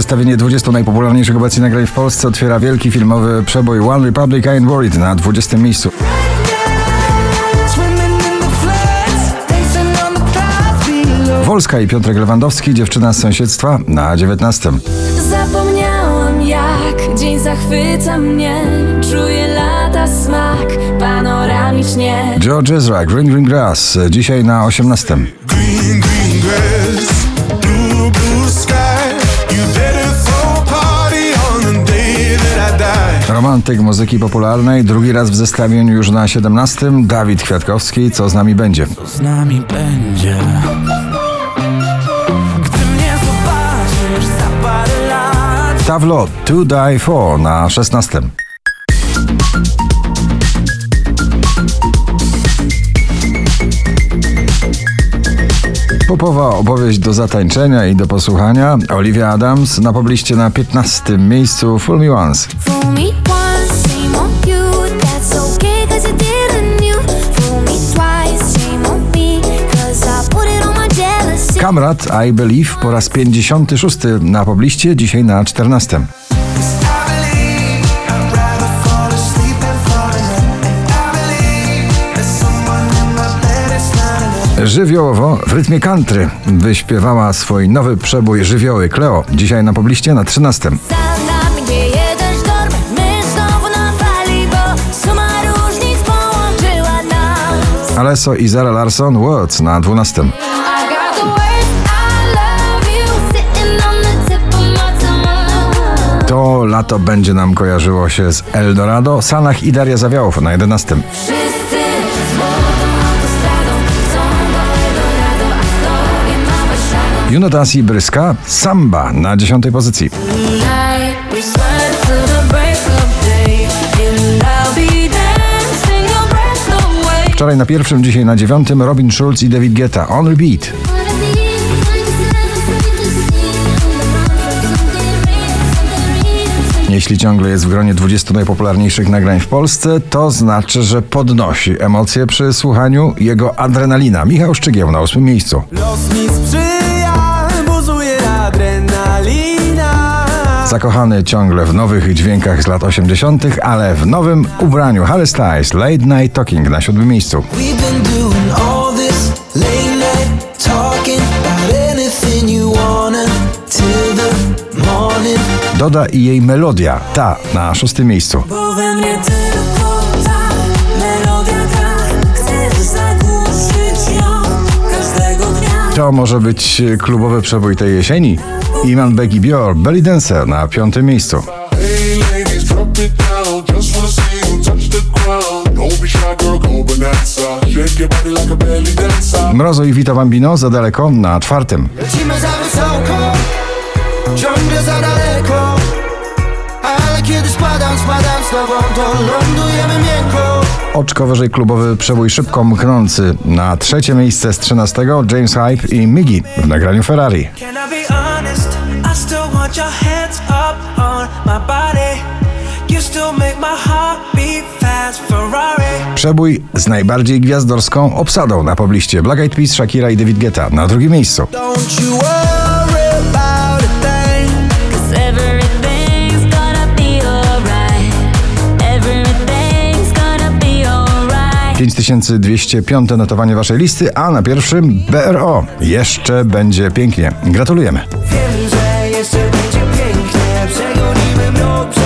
Zestawienie 20 najpopularniejszych obecnie nagrań w Polsce otwiera wielki filmowy przebój One Republic I Ain't Worried na 20 miejscu. Wolska i Piotrek Lewandowski, dziewczyna z sąsiedztwa na 19. Zapomniałam jak dzień zachwyca mnie Czuję lata smak panoramicznie George Ezra, Green Green Grass, dzisiaj na 18. Green, green grass, Romantyk muzyki popularnej, drugi raz w zestawieniu już na 17. Dawid Kwiatkowski, co z nami będzie. z nami będzie. Gdy mnie zobaczysz za parę lat Tawlo, To Die For na 16. Popowa opowieść do zatańczenia i do posłuchania. Olivia Adams na pobliście na 15. miejscu Full Me Once. Fool me once, Kamrat I Believe po raz 56. na pobliście, dzisiaj na 14. I believe I'd rather fall asleep than fall in love. I believe there's someone in my bed it's not enough. Żywiołowo w rytmie country wyśpiewała swój nowy przebój żywioły Cleo, dzisiaj na pobliście na 13. Za nami wieje deszcz dormy My znowu na fali, bo suma różnic połączyła nas Alesso i Zara Larson Words na 12. To lato będzie nam kojarzyło się z Eldorado, Sanach i Daria Zawiałów na 11. Wszyscy z wodą autostradą Chcą do Eldorado, a w tobie ma Warszawa Junotasi Bryska, Samba na 10. pozycji. Wczoraj na pierwszym, dzisiaj na dziewiątym Robin Schulz i David Guetta, On Repeat. Jeśli ciągle jest w gronie 20 najpopularniejszych nagrań w Polsce, to znaczy, że podnosi emocje przy słuchaniu jego adrenalina. Michał Szczygieł na 8 miejscu. Los mi sprzyja, buzuje adrenalina Zakochany ciągle w nowych dźwiękach z lat 80., ale w nowym ubraniu Harry Styles, Late Night Talking na 7 miejscu. Doda i jej melodia, ta na 6 miejscu. To może być klubowy przebój tej jesieni. Iman Becky Bior, Belly Dancer na 5 miejscu. Mrozo i Vito Bambino za daleko na czwartym. Lecimy za wysoko, ciągle za daleko. Kiedy spadam, spadam z tobą, to lądujemy miękko. Oczko wyżej klubowy przebój szybko mknący. Na trzecie miejsce z 13 James Hype i Miggy w nagraniu Ferrari. Przebój z najbardziej gwiazdorską obsadą na pobliście. Black Eyed Peas, Shakira i David Guetta na drugim miejscu. 5205 notowanie waszej listy, a na pierwszym BRO. Jeszcze będzie pięknie. Gratulujemy. Wiem, że jeszcze będzie pięknie, przegonimy mrok.